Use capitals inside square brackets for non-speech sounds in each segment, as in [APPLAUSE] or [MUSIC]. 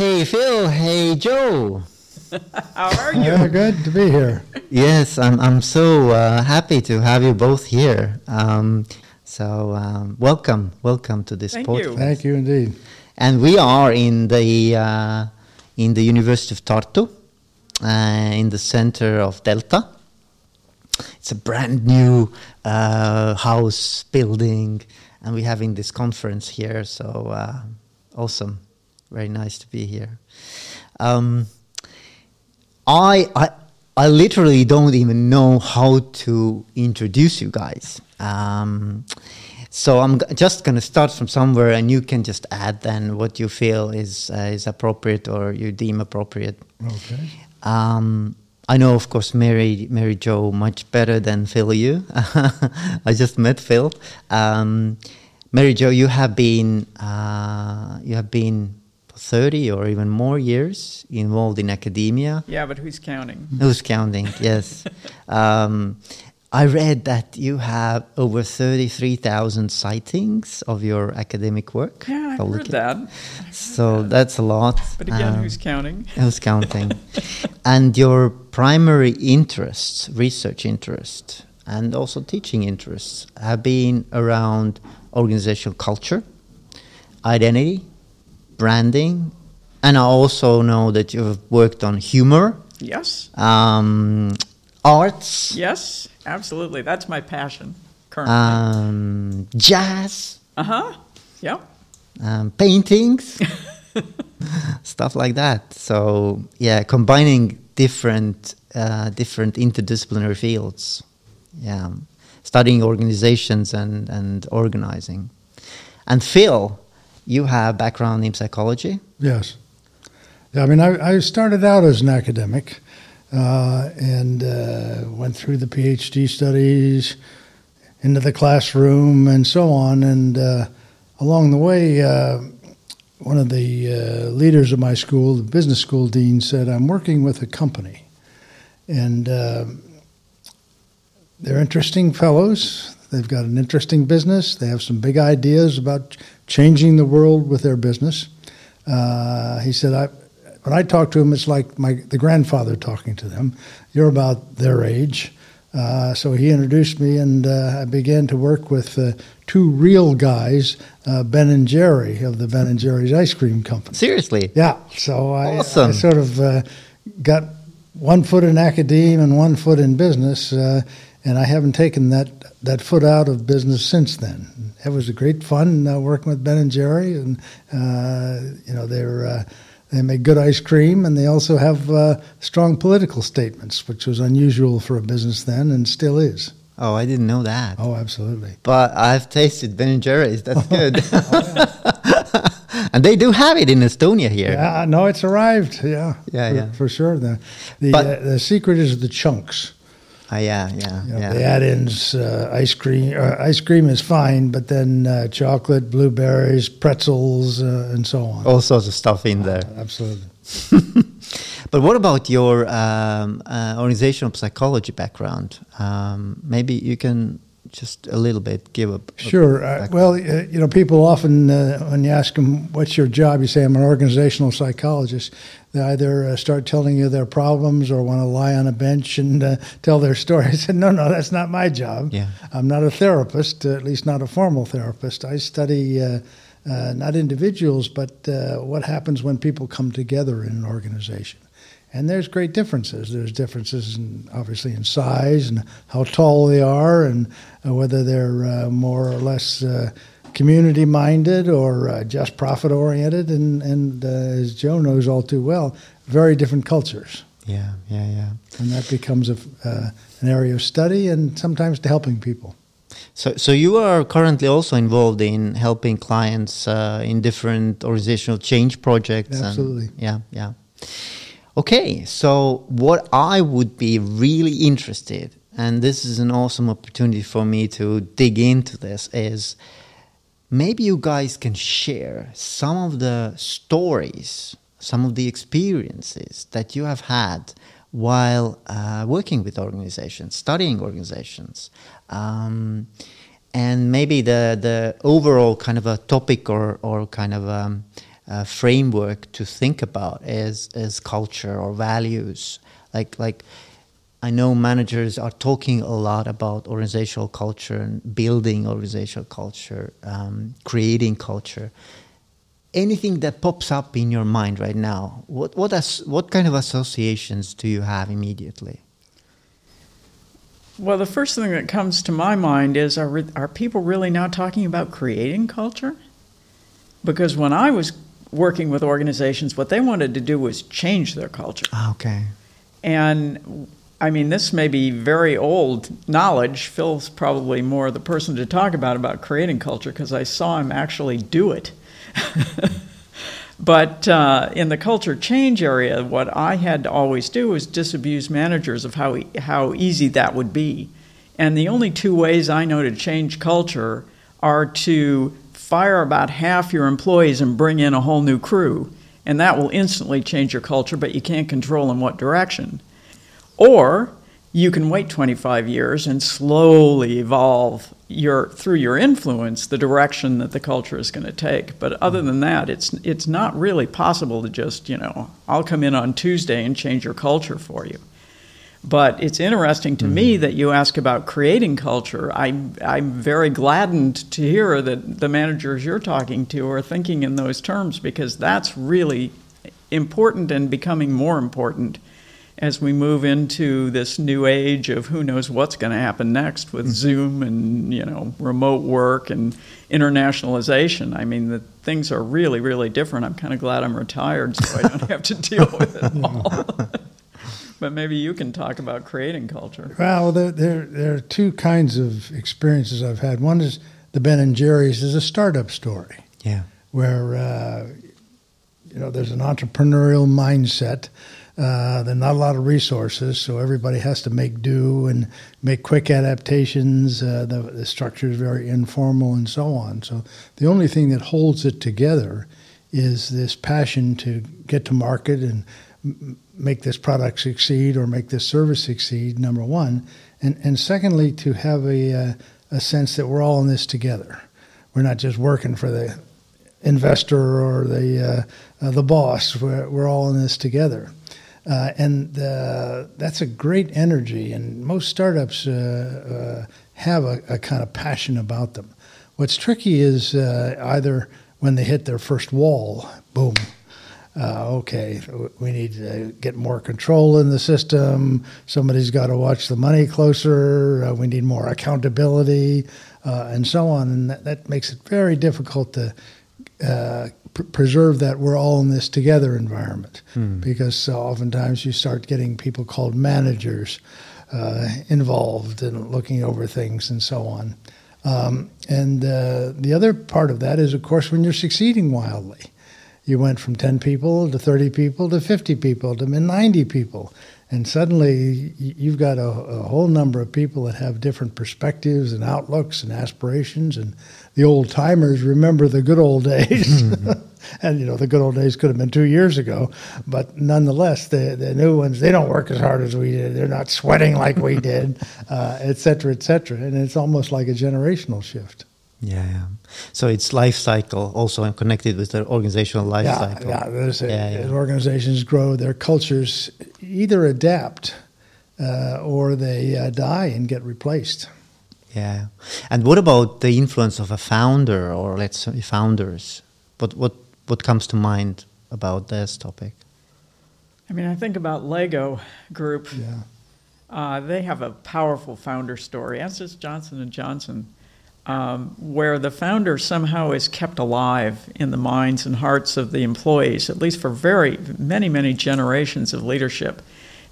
Hey Phil, hey Jo. [LAUGHS] How are you? Yeah, good to be here. Yes, I'm, I'm so uh, happy to have you both here. Um, so, um, welcome, welcome to this Thank podcast. you. Thank you indeed. And we are in the, uh, in the University of Tartu, uh, in the center of Delta. It's a brand new uh, house building, and we're having this conference here. So, uh, awesome. Very nice to be here. Um, I, I, I literally don't even know how to introduce you guys. Um, so I'm g- just going to start from somewhere, and you can just add then what you feel is uh, is appropriate or you deem appropriate. Okay. Um, I know, of course, Mary Mary Jo much better than Phil. You, [LAUGHS] I just met Phil. Um, Mary Jo, you have been uh, you have been thirty or even more years involved in academia. Yeah, but who's counting? [LAUGHS] Who's counting? Yes. [LAUGHS] um, I read that you have over 33,000 sightings of your academic work. Yeah, I've heard that. So that's a lot. But again, Um, who's counting? Who's [LAUGHS] counting? and your primary interests, research interest, and also teaching interests have been around organizational culture, identity, branding, and I also know that you've worked on humor, Yes. um, arts, Yes, absolutely. That's my passion currently. um, jazz, Uh huh. Yep. um, paintings, [LAUGHS] stuff like that. So yeah, combining different uh, different interdisciplinary fields. Yeah, studying organizations and and organizing. And Phil, you have background in psychology. Yes. Yeah, I mean, I, I started out as an academic uh, and uh, went through the PhD studies, into the classroom, and so on. And uh, along the way, uh, one of the uh, leaders of my school, the business school dean, said, I'm working with a company. And uh, they're interesting fellows. They've got an interesting business. They have some big ideas about changing the world with their business. Uh, he said, I, when I talk to them, it's like my the grandfather talking to them. You're about their age. Uh, so he introduced me, and uh, I began to work with uh, two real guys, uh, Ben and Jerry of the Ben and Jerry's ice cream company. Seriously. Yeah, so I, Awesome. I sort of uh, got one foot in academia and one foot in business, uh, and I haven't taken that that foot out of business since then. It was a great fun uh, working with Ben and Jerry, and uh, you know they're. Uh, they make good ice cream, and they also have uh, strong political statements, which was unusual for a business then, and still is. Oh, I didn't know that. Oh, absolutely. But I've tasted Ben and Jerry's. That's good. [LAUGHS] and they do have it in Estonia here. Yeah, no, it's arrived. Yeah, Yeah, for, yeah. for sure. The the, But- uh, the secret is the chunks. Ah, yeah, yeah, You know, yeah. The add-ins, uh, ice cream. Uh, ice cream is fine, but then uh, chocolate, blueberries, pretzels, uh, and so on. All sorts of stuff in there. Absolutely. [LAUGHS] But what about your um, uh, organizational psychology background? Um, maybe you can just a little bit give a. a Sure. Uh, well, uh, you know, people often, uh, when you ask them, "What's your job?" you say, "I'm an organizational psychologist." They either uh, start telling you their problems or want to lie on a bench and uh, tell their story. [LAUGHS] I said, "No, no, that's not my job. Yeah. I'm not a therapist, uh, at least not a formal therapist. I study." Uh, uh, not individuals, but uh, what happens when people come together in an organization. And there's great differences. There's differences, in, obviously, in size and how tall they are, and uh, whether they're uh, more or less uh, community minded or uh, just profit oriented. And, and uh, as Jo knows all too well, very different cultures. yeah, yeah, yeah. And that becomes a, uh, an area of study and sometimes to helping people. So, so you are currently also involved in helping clients uh, in different organizational change projects. and- Absolutely. yeah, yeah. Okay, so what I would be really interested, and this is an awesome opportunity for me to dig into this, is maybe you guys can share some of the stories, some of the experiences that you have had while uh, working with organizations, studying organizations, um, and maybe the the overall kind of a topic or or kind of a, uh, framework to think about as as culture or values. Like like I know managers are talking a lot about organizational culture and building organizational culture, um, creating culture. Anything that pops up in your mind right now, what what as, what kind of associations do you have immediately? Well, the first thing that comes to my mind is are, re- are people really now talking about creating culture? Because when I was working with organizations, what they wanted to do was change their culture. Ah, okay. And I mean, this may be very old knowledge. Phil's probably more the person to talk about about creating culture because I saw him actually do it. [LAUGHS] but uh, in the culture change area, what I had to always do was disabuse managers of how how easy that would be. And the only two ways I know to change culture are to fire about half your employees and bring in a whole new crew. And that will instantly change your culture, but you can't control in what direction. Or you can wait 25 years and slowly evolve your through your influence the direction that the culture is going to take. But other than that, it's it's not really possible to just, you know, I'll come in on Tuesday and change your culture for you. But it's interesting to mm-hmm. me that you ask about creating culture. I, I'm very gladdened to hear that the managers you're talking to are thinking in those terms because that's really important and becoming more important as we move into this new age of who knows what's going to happen next with mm-hmm. Zoom and you know remote work and internationalization. I mean, the things are really, really different. I'm kind of glad I'm retired so I don't have to [LAUGHS] deal with it all. but maybe you can talk about creating culture. Well, there, there, there are two kinds of experiences I've had. One is the Ben and Jerry's is a startup story. Yeah. Where uh, you know there's an entrepreneurial mindset uh, there not a lot of resources, so everybody has to make do and make quick adaptations. Uh, the, the, structure is very informal and so on. So the only thing that holds it together is this passion to get to market and make this product succeed or make this service succeed. Number one, and and secondly, to have a uh, a sense that we're all in this together. We're not just working for the investor or the uh, uh, the boss. We're, we're all in this together. Uh, and uh, that's a great energy, and most startups uh, uh have a, a, kind of passion about them. What's tricky is uh, either when they hit their first wall, boom, uh, okay, we need to get more control in the system. Somebody's got to watch the money closer. we need more accountability, and so on. And that, that, makes it very difficult to pr- preserve that we're all in this together environment hmm. because uh, oftentimes you start getting people called managers uh, involved in looking over things and so on. Um, and uh, the other part of that is, of course, when you're succeeding wildly. You went from 10 people to 30 people to 50 people to 90 people. And suddenly you've got a, a whole number of people that have different perspectives and outlooks and aspirations. And the old timers remember the good old days. [LAUGHS] Mm-hmm. [LAUGHS] and, you know, the good old days could have been two years ago. But nonetheless, the, the new ones, they don't work as hard as we did. They're not sweating like we [LAUGHS] did, uh, et cetera, et cetera. And it's almost like a generational shift. Yeah, yeah. So it's life cycle also and connected with the organizational life yeah, cycle. Yeah, there's a, yeah, yeah. As organizations grow, their cultures either adapt uh, or they uh, die and get replaced. Yeah. And what about the influence of a founder or let's say founders? What what what comes to mind about this topic? I mean, I think about Lego Group. Yeah. Uh, they have a powerful founder story, as does Johnson and Johnson, um, where the founder somehow is kept alive in the minds and hearts of the employees, at least for very many many generations of leadership.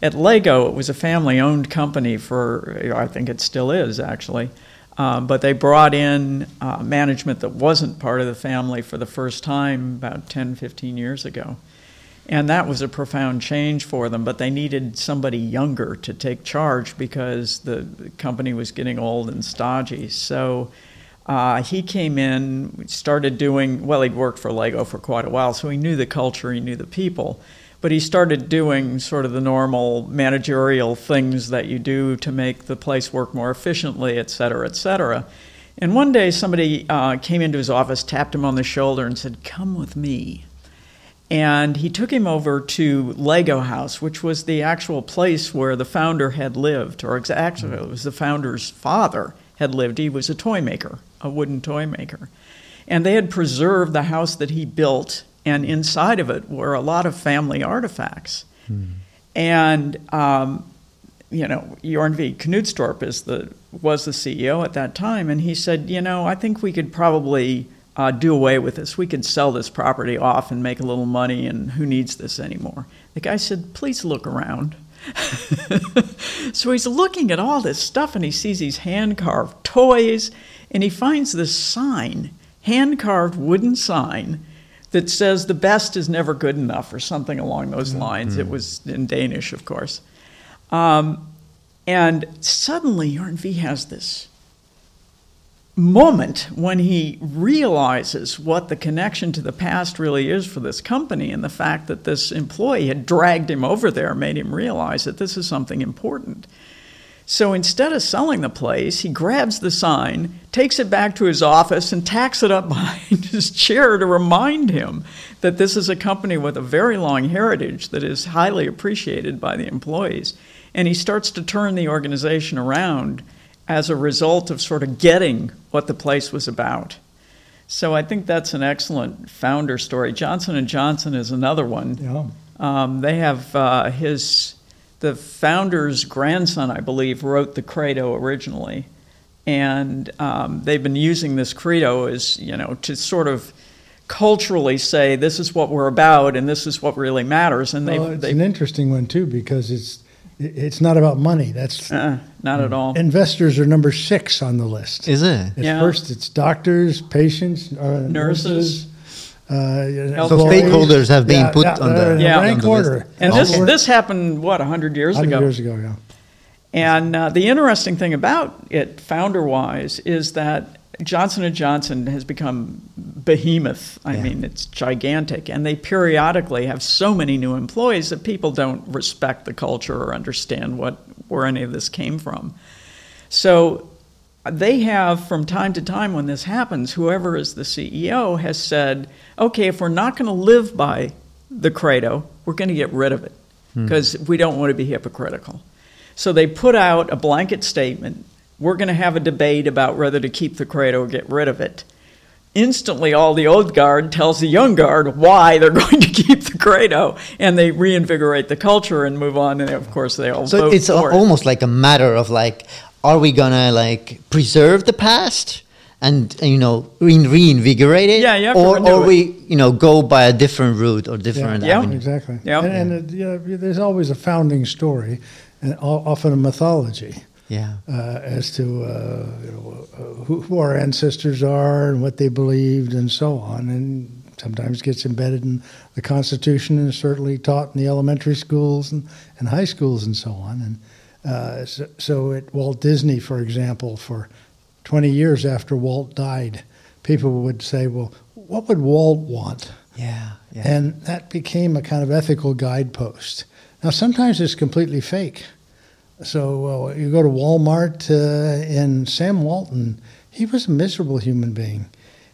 At Lego, it was a family owned company for, I think it still is actually. Um, but they brought in uh, management that wasn't part of the family for the first time about 10, 15 years ago. And that was a profound change for them, but they needed somebody younger to take charge because the, the company was getting old and stodgy. So uh, he came in, started doing, well, he'd worked for Lego for quite a while, so he knew the culture, he knew the people but he started doing sort of the normal managerial things that you do to make the place work more efficiently, et cetera, et cetera. And one day somebody uh, came into his office, tapped him on the shoulder, and said, Come with me. And he took him over to Lego House, which was the actual place where the founder had lived, or actually, it was the founder's father had lived. He was a toy maker, a wooden toy maker. And they had preserved the house that he built, and inside of it were a lot of family artifacts. And um, you know, Jørgen Vig Knudstorp is the was the CEO at that time, and he said, you know, I think we could probably uh, do away with this. We could sell this property off and make a little money, and who needs this anymore? The guy said, please look around. [LAUGHS] so he's looking at all this stuff, and he sees these hand carved toys, and he finds this sign, hand carved wooden sign. That says the best is never good enough, or something along those lines. It was in Danish, of course. Um, and suddenly, Jørgen Vig has this moment when he realizes what the connection to the past really is for this company, and the fact that this employee had dragged him over there made him realize that this is something important. So instead of selling the place, he grabs the sign, takes it back to his office, and tacks it up [LAUGHS] behind his chair to remind him that this is a company with a very long heritage that is highly appreciated by the employees. And he starts to turn the organization around as a result of sort of getting what the place was about. So I think that's an excellent founder story. Johnson and Johnson is another one. Yeah. Um, they have uh, his the founder's grandson, I believe, wrote the credo originally, and um, they've been using this credo as you know to sort of culturally say this is what we're about and this is what really matters. And they Well, it's they an interesting one too because it's it's not about money. That's uh, not at all. investors are number six on the list. Is it? It's Yeah. First, it's doctors, patients, uh, Nurses. Uh, So stakeholders have been Yeah, put yeah, on the in Yeah. rank on the list. order. And this this happened what hundred years 100 ago. years ago, yeah. And uh, the interesting thing about it, founder-wise, is that Johnson and Johnson has become behemoth. I Yeah. mean, it's gigantic, and they periodically have so many new employees that people don't respect the culture or understand what where any of this came from. So they have, from time to time, when this happens, whoever is the CEO has said, "Okay, if we're not going to live by the credo, we're going to get rid of it because we don't want to be hypocritical." So they put out a blanket statement. We're going to have a debate about whether to keep the credo or get rid of it. Instantly, all the old guard tells the young guard why they're [LAUGHS] going to keep the credo, and they reinvigorate the culture and move on. And of course, they all So vote it's for a- it. almost like a matter of like, are we gonna like preserve the past and you know re- reinvigorate it, Yeah, yeah. or renew or it. we you know go by a different route or different Yeah. avenue? Exactly. Yeah. And, and uh, you know, there's always a founding story, and often a mythology Yeah, uh, as to uh, you know, uh, who, who our ancestors are and what they believed and so on. And sometimes gets embedded in the Constitution and is certainly taught in the elementary schools and, and high schools and so on. And uh, so, so at Walt Disney, for example, for 20 years after Walt died, people would say, well, what would Walt want? yeah, yeah. And that became a kind of ethical guidepost. Now, sometimes it's completely fake. So uh, you go to Walmart, uh, and Sam Walton, he was a miserable human being.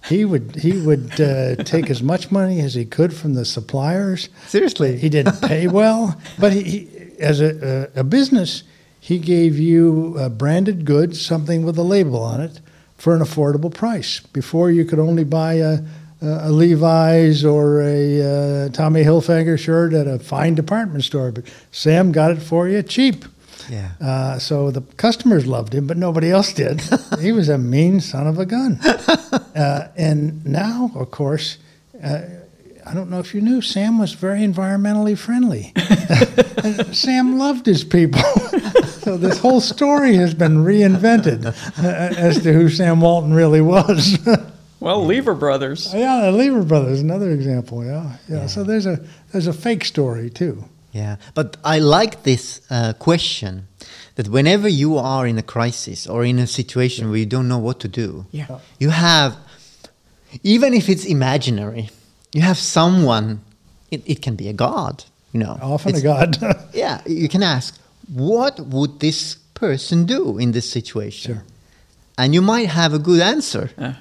He would he would uh, [LAUGHS] take as much money as he could from the suppliers. Seriously, He didn't pay well, but he, he as a, a, business, he gave you branded goods, something with a label on it, for an affordable price. Before you could only buy a, a Levi's or a uh, Tommy Hilfiger shirt at a fine department store, but Sam got it for you cheap. yeah. Uh, so the customers loved him, but nobody else did. [LAUGHS] he was a mean son of a gun. [LAUGHS] Uh, and now, of course, uh, I don't know if you knew, Sam was very environmentally friendly. [LAUGHS] Sam loved his people. so this whole story has been reinvented uh, as to who Sam Walton really was. Well, Lever Brothers. yeah, the Lever Brothers, another example. Yeah, yeah. So there's a there's a fake story too. Yeah, but I like this uh, question that whenever you are in a crisis or in a situation where you don't know what to do, Yeah. you have, even if it's imaginary, you have someone. It, it can be a god, you know. Often a god. [LAUGHS] Yeah, you can ask, what would this person do in this situation? Sure. And you might have a good answer. Uh.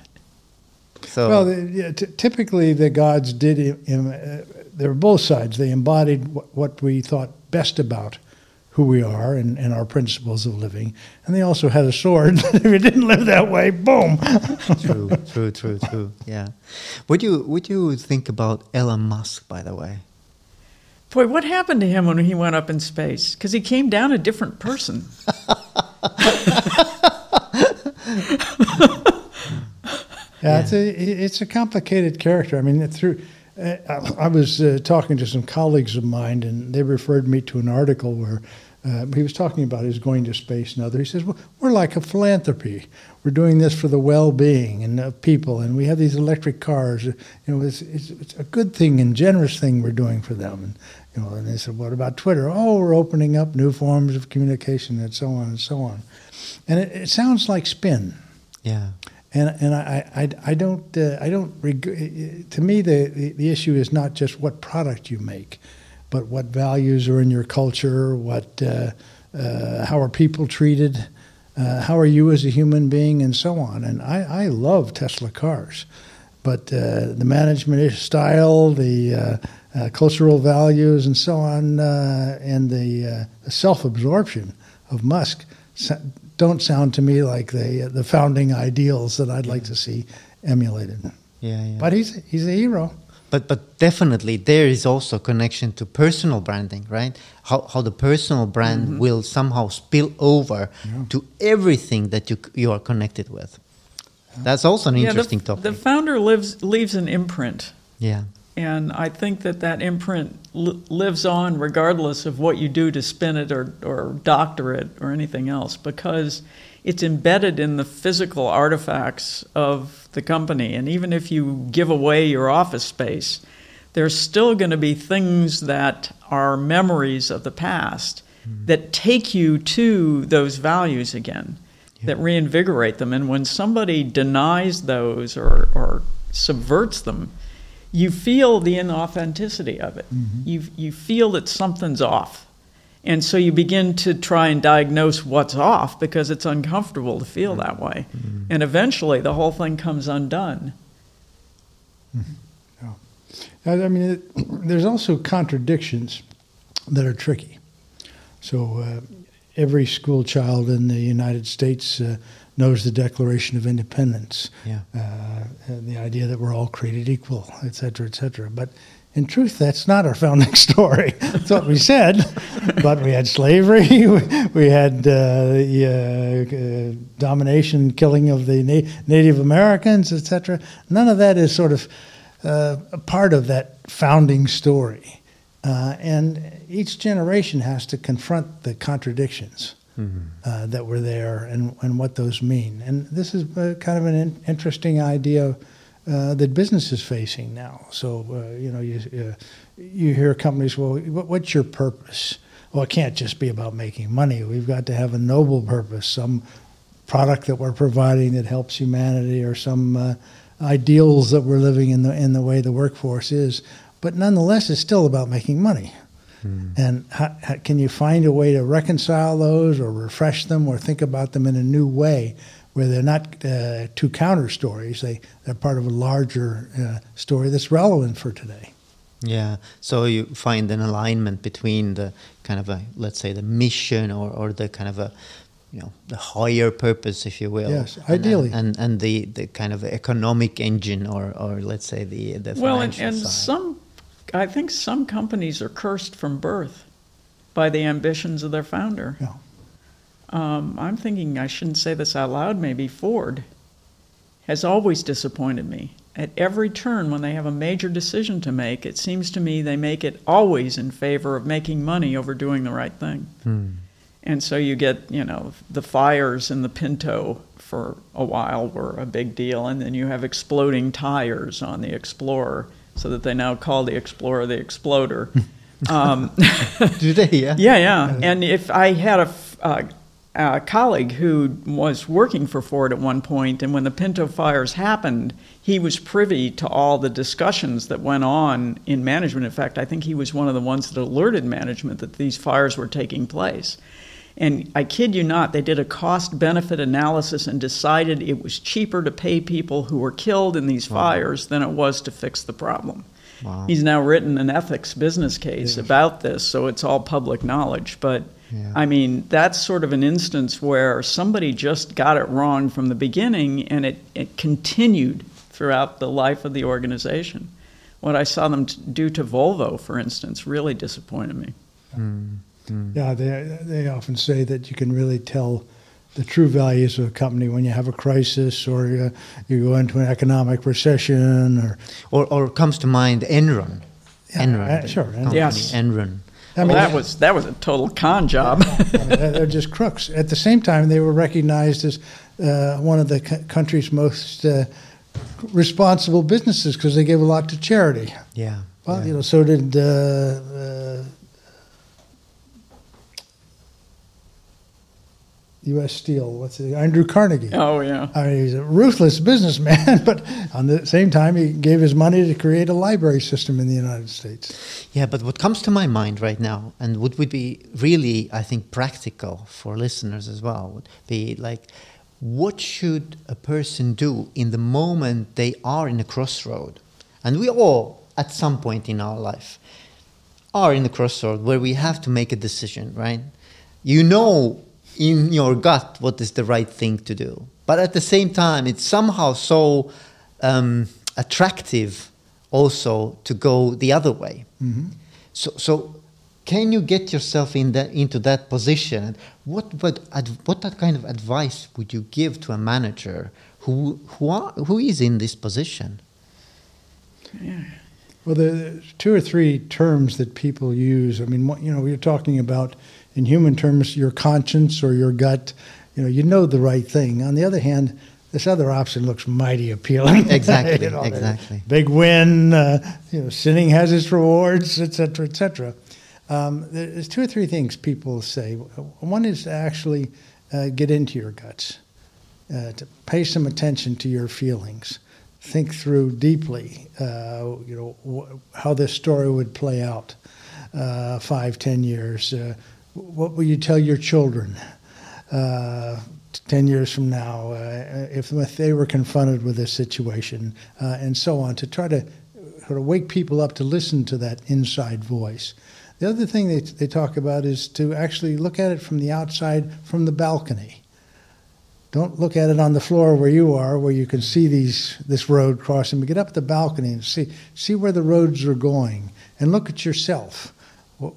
So Well, the, yeah, t- typically the gods did im- im- uh, they were both sides. They embodied what, what we thought best about who we are and, and our principles of living. And they also had a sword. [LAUGHS] if you didn't live that way, boom. [LAUGHS] true, true, true, true. Yeah. What do you what do you think about Elon Musk, by the way? Boy, what happened to him when he went up in space? Because he came down a different person. [LAUGHS] Yeah, it's a it's a complicated character. I mean, through uh, I was uh, talking to some colleagues of mine, and they referred me to an article where uh, he was talking about his going to space and other. He says, well, "We're like a philanthropy. We're doing this for the well-being and of people, and we have these electric cars. You know, it's, it's, it's a good thing and generous thing we're doing for them." And you know, and they said, "What about Twitter? Oh, we're opening up new forms of communication and so on and so on." And it, it sounds like spin. Yeah and and I I, I don't uh, I don't reg- to me the, the, issue is not just what product you make, but what values are in your culture, what uh, uh, how are people treated, uh, how are you as a human being, and so on. And I, I love Tesla cars, but uh, the management style, the uh, cultural values, and so on, and the, the self absorption of Musk don't sound to me like the the founding ideals that I'd like to see emulated. Yeah, yeah. But he's he's a hero. But but definitely there is also a connection to personal branding, right? How how the personal brand mm-hmm. will somehow spill over yeah. to everything that you you are connected with. That's also an yeah, interesting the, topic. The founder lives leaves an imprint. Yeah. And I think that that imprint li- lives on regardless of what you do to spin it or, or doctor it or anything else because it's embedded in the physical artifacts of the company. And even if you give away your office space, there's still going to be things that are memories of the past mm. that take you to those values again, yeah. that reinvigorate them. And when somebody denies those or, or subverts them, you feel the inauthenticity of it. Mm-hmm. You, you feel that something's off. And so you begin to try and diagnose what's off because it's uncomfortable to feel that way. Mm-hmm. And eventually the whole thing comes undone. Mm-hmm. Yeah. I mean, it, there's also contradictions that are tricky. So uh, every school child in the United States uh, knows the Declaration of Independence, yeah. uh, the idea that we're all created equal, et cetera, et cetera. But in truth, that's not our founding [LAUGHS] story. that's what we said. but we had slavery, [LAUGHS] we had uh, the uh, domination, killing of the na- Native Americans, et cetera. None of that is sort of uh, a part of that founding story. Uh, and each generation has to confront the contradictions mm-hmm. uh, that were there and, and what those mean. And this is uh, kind of an in- interesting idea uh, that business is facing now. So, uh, you know, you, uh, you hear companies, well, what's your purpose? Well, it can't just be about making money. We've got to have a noble purpose, some product that we're providing that helps humanity or some uh, ideals that we're living in the, in the way the workforce is. But nonetheless, it's still about making money. Mm. And how, how, can you find a way to reconcile those or refresh them or think about them in a new way where they're not uh, two counter stories, they, they're part of a larger uh, story that's relevant for today. Yeah, so you find an alignment between the kind of a, let's say, the mission or, or the kind of a, you know, the higher purpose, if you will. Yes, ideally. And, and, and the, the kind of economic engine or, or let's say the, the well, and, and some I think some companies are cursed from birth by the ambitions of their founder. Yeah. Um, I'm thinking I shouldn't say this out loud. Maybe Ford has always disappointed me. At every turn, when they have a major decision to make, it seems to me they make it always in favor of making money over doing the right thing. Hmm. And so you get, you know, the fires in the Pinto for a while were a big deal, and then you have exploding tires on the Explorer so that they now call the Explorer the Exploder. [LAUGHS] Um, [LAUGHS] Do they? Yeah. Yeah, yeah. And if I had a, uh, a colleague who was working for Ford at one point, and when the Pinto fires happened, he was privy to all the discussions that went on in management. In fact, I think he was one of the ones that alerted management that these fires were taking place. And I kid you not, they did a cost benefit analysis and decided it was cheaper to pay people who were killed in these fires than it was to fix the problem. Wow. he's now written an ethics business case Yeah. about this, so it's all public knowledge. But Yeah. I mean, that's sort of an instance where somebody just got it wrong from the beginning, and it, it continued throughout the life of the organization. What I saw them t- do to Volvo, for instance, really disappointed me. Hmm. Yeah, they they often say that you can really tell the true values of a company when you have a crisis or you, you go into an economic recession or Or, or comes to mind Enron. Yeah, Enron. uh, sure, company, Yes. Enron. I Well, that was that was a total con job. [LAUGHS] I mean, they're they're just crooks. At the same time, they were recognized as uh, one of the c- country's most uh, responsible businesses because they give a lot to charity. Yeah. Well, yeah. you know, so did uh, U.S. Steel. What's it? Andrew Carnegie. oh yeah. I mean, he's a ruthless businessman, [LAUGHS] but on the same time, he gave his money to create a library system in the United States. Yeah, but what comes to my mind right now, and what would be really, I think, practical for listeners as well, would be like, what should a person do in the moment they are in a crossroad? And we all, at some point in our life, are in a crossroad where we have to make a decision, right? You know in your gut what is the right thing to do. But at the same time, it's somehow so um, attractive also to go the other way. So, so can you get yourself in that, into that position? What, what, ad, what that kind of advice would you give to a manager who, who, are, who is in this position? Yeah. Well, there's two or three terms that people use. I mean, you know, we're talking about in human terms your conscience or your gut. You know, you know the right thing. On the other hand, this other option looks mighty appealing. [LAUGHS] Exactly, You know, exactly. Big win. Uh, you know, sinning has its rewards, et cetera, et cetera. Um, there's two or three things people say. One is to actually uh, get into your guts, uh, to pay some attention to your feelings, think through deeply, uh, you know, wh- how this story would play out uh, five, ten years. What will you tell your children uh, ten years from now uh, if, if they were confronted with this situation, uh, and so on, to try to sort of wake people up to listen to that inside voice. The other thing they, they talk about is to actually look at it from the outside, from the balcony. Don't look at it on the floor where you are, where you can see these this road crossing. But get up the balcony and see see where the roads are going, and look at yourself.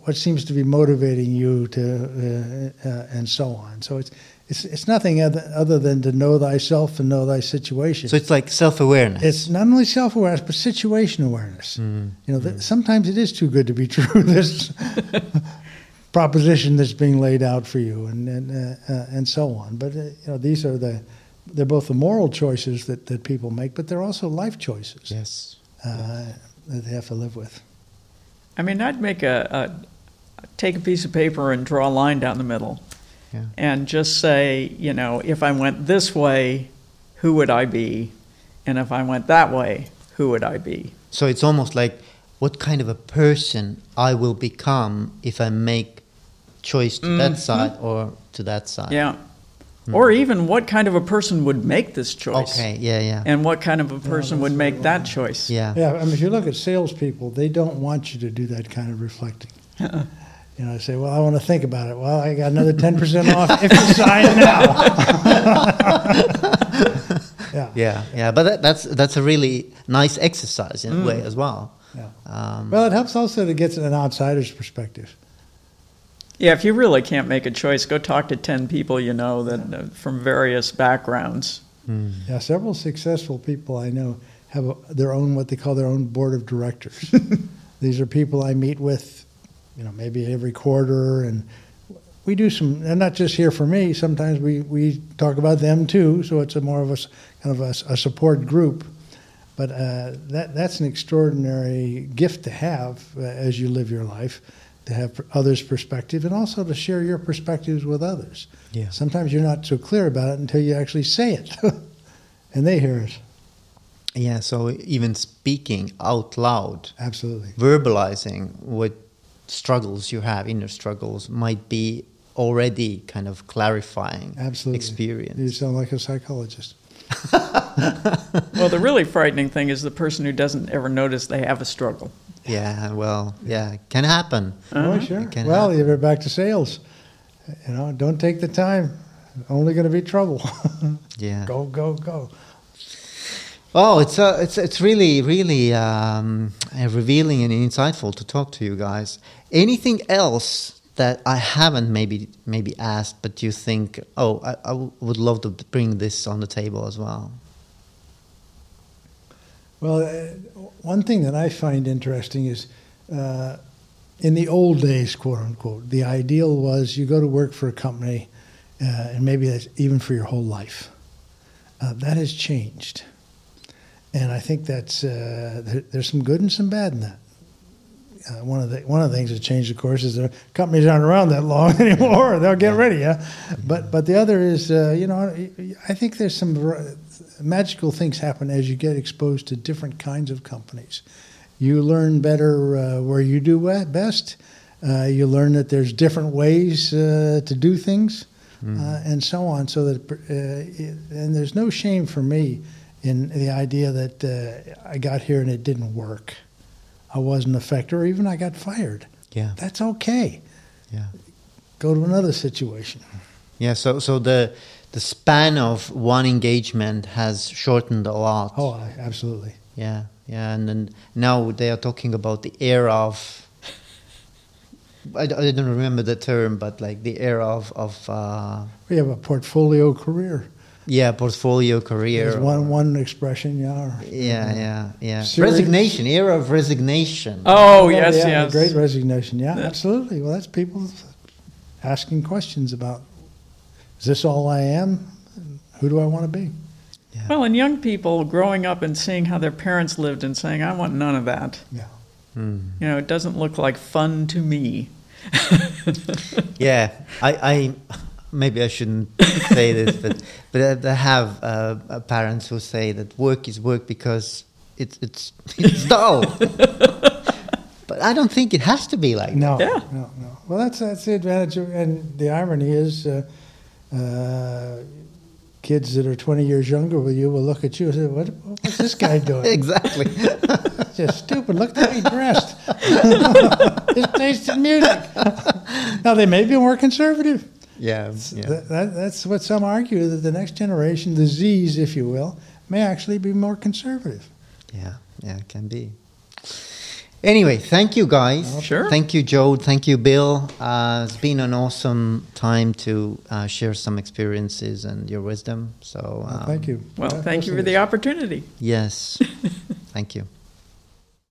What, seems to be motivating you to, uh, uh, and so on. So it's it's it's nothing other, other than to know thyself and know thy situation. So it's like self awareness. It's not only self awareness, but situation awareness. You know, th- sometimes it is too good to be [LAUGHS] true. This [LAUGHS] proposition that's being laid out for you, and and uh, uh, and so on. But uh, you know, these are the they're both the moral choices that, that people make, but they're also life choices yes. uh, that they have to live with. I mean, I'd make a, a take a piece of paper and draw a line down the middle, Yeah. and just say, you know, if I went this way, who would I be, and if I went that way, who would I be? So it's almost like what kind of a person I will become if I make choice to that mm-hmm. side or to that side. Yeah, or even what kind of a person would make this choice, Okay. Yeah. Yeah. and what kind of a person that's would make that well. choice. yeah. Yeah, I mean, if you look at salespeople, they don't want you to do that kind of reflecting. [LAUGHS] You know, I say, well, I want to think about it. Well, I got another 10% off if you sign now. [LAUGHS] yeah. Yeah. Yeah. But that, that's that's a really nice exercise in a way as well. Yeah. Um, Well, it helps also to get an outsider's perspective. Yeah, if you really can't make a choice, go talk to ten people you know that uh, from various backgrounds. Yeah, several successful people I know have a, their own, what they call their own board of directors. [LAUGHS] These are people I meet with, you know, maybe every quarter, and we do some, and not just here for me. Sometimes we, we talk about them too, so it's a more of a kind of a support group. But uh, that that's an extraordinary gift to have uh, as you live your life, to have others' perspective, and also to share your perspectives with others. Yeah. Sometimes you're not so clear about it until you actually say it, [LAUGHS] and they hear it. yeah. So even speaking out loud, Absolutely. verbalizing what struggles you have, inner struggles, might be already kind of clarifying Absolutely. experience. You sound like a psychologist. [LAUGHS] Well, the really frightening thing is the person who doesn't ever notice they have a struggle. Yeah, well, yeah, it can happen. Oh, sure. It can Well, happen. you're back to sales. You know, don't take the time. Only going to be trouble. [LAUGHS] Yeah. go, go, go. Oh, it's uh, it's it's really really um, uh, revealing and insightful to talk to you guys. Anything else that I haven't maybe maybe asked, but you think, oh, I, I w- would love to bring this on the table as well. Well, uh, one thing that I find interesting is uh, in the old days, quote unquote, the ideal was you go to work for a company, uh, and maybe that's even for your whole life. Uh, that has changed. And I think that's uh, there, there's some good and some bad in that. Uh, one of the one of the things that changed, of course, is the companies aren't around that long [LAUGHS] anymore. They'll get ready, yeah. But but the other is, uh, you know, I think there's some magical things happen as you get exposed to different kinds of companies. You learn better uh, where you do best. Uh, you learn that there's different ways uh, to do things, uh, and so on. So that uh, it, and there's no shame for me in the idea that uh, I got here and it didn't work. I wasn't effective, or even I got fired. Yeah, That's okay. yeah, Go to another situation. yeah. So so the the span of one engagement has shortened a lot. Oh, absolutely. Yeah, yeah, and then now they are talking about the era of. I, I don't remember the term, but like the era of of uh, We have a portfolio career. yeah portfolio career. There's one one expression, yeah. or- Yeah, yeah, yeah. Serious- Resignation, era of resignation. Oh, yes, yeah, yes. Great resignation. Yeah, Yeah. absolutely. Well, that's people asking questions about: Is this all I am? Who do I want to be? Yeah. Well, and young people growing up and seeing how their parents lived and saying, I want none of that. Yeah. Hmm. You know, it doesn't look like fun to me. [LAUGHS] Yeah, I, I maybe I shouldn't say this, but but I have uh, uh, parents who say that work is work because it's it's it's [LAUGHS] dull. but I don't think it has to be like that. No, Yeah. no, no. Well, that's that's the advantage, of, and the irony is, uh, uh, kids that are 20 years younger with you will look at you and say, "What? What's this guy [LAUGHS] doing? Exactly. [LAUGHS] Just stupid. Look how he dressed. [LAUGHS] His taste in music." now they may be more conservative. yeah, yeah. That, that, that's what some argue that the next generation, the Z's, if you will, may actually be more conservative. Yeah, yeah, it can be. Anyway, thank you guys. Sure. Thank you, Jo. Thank you, Bill. Uh, it's been an awesome time to uh, share some experiences and your wisdom. So, Well, um, thank you. Well, for thank you for the opportunity. Yes. [LAUGHS] thank you.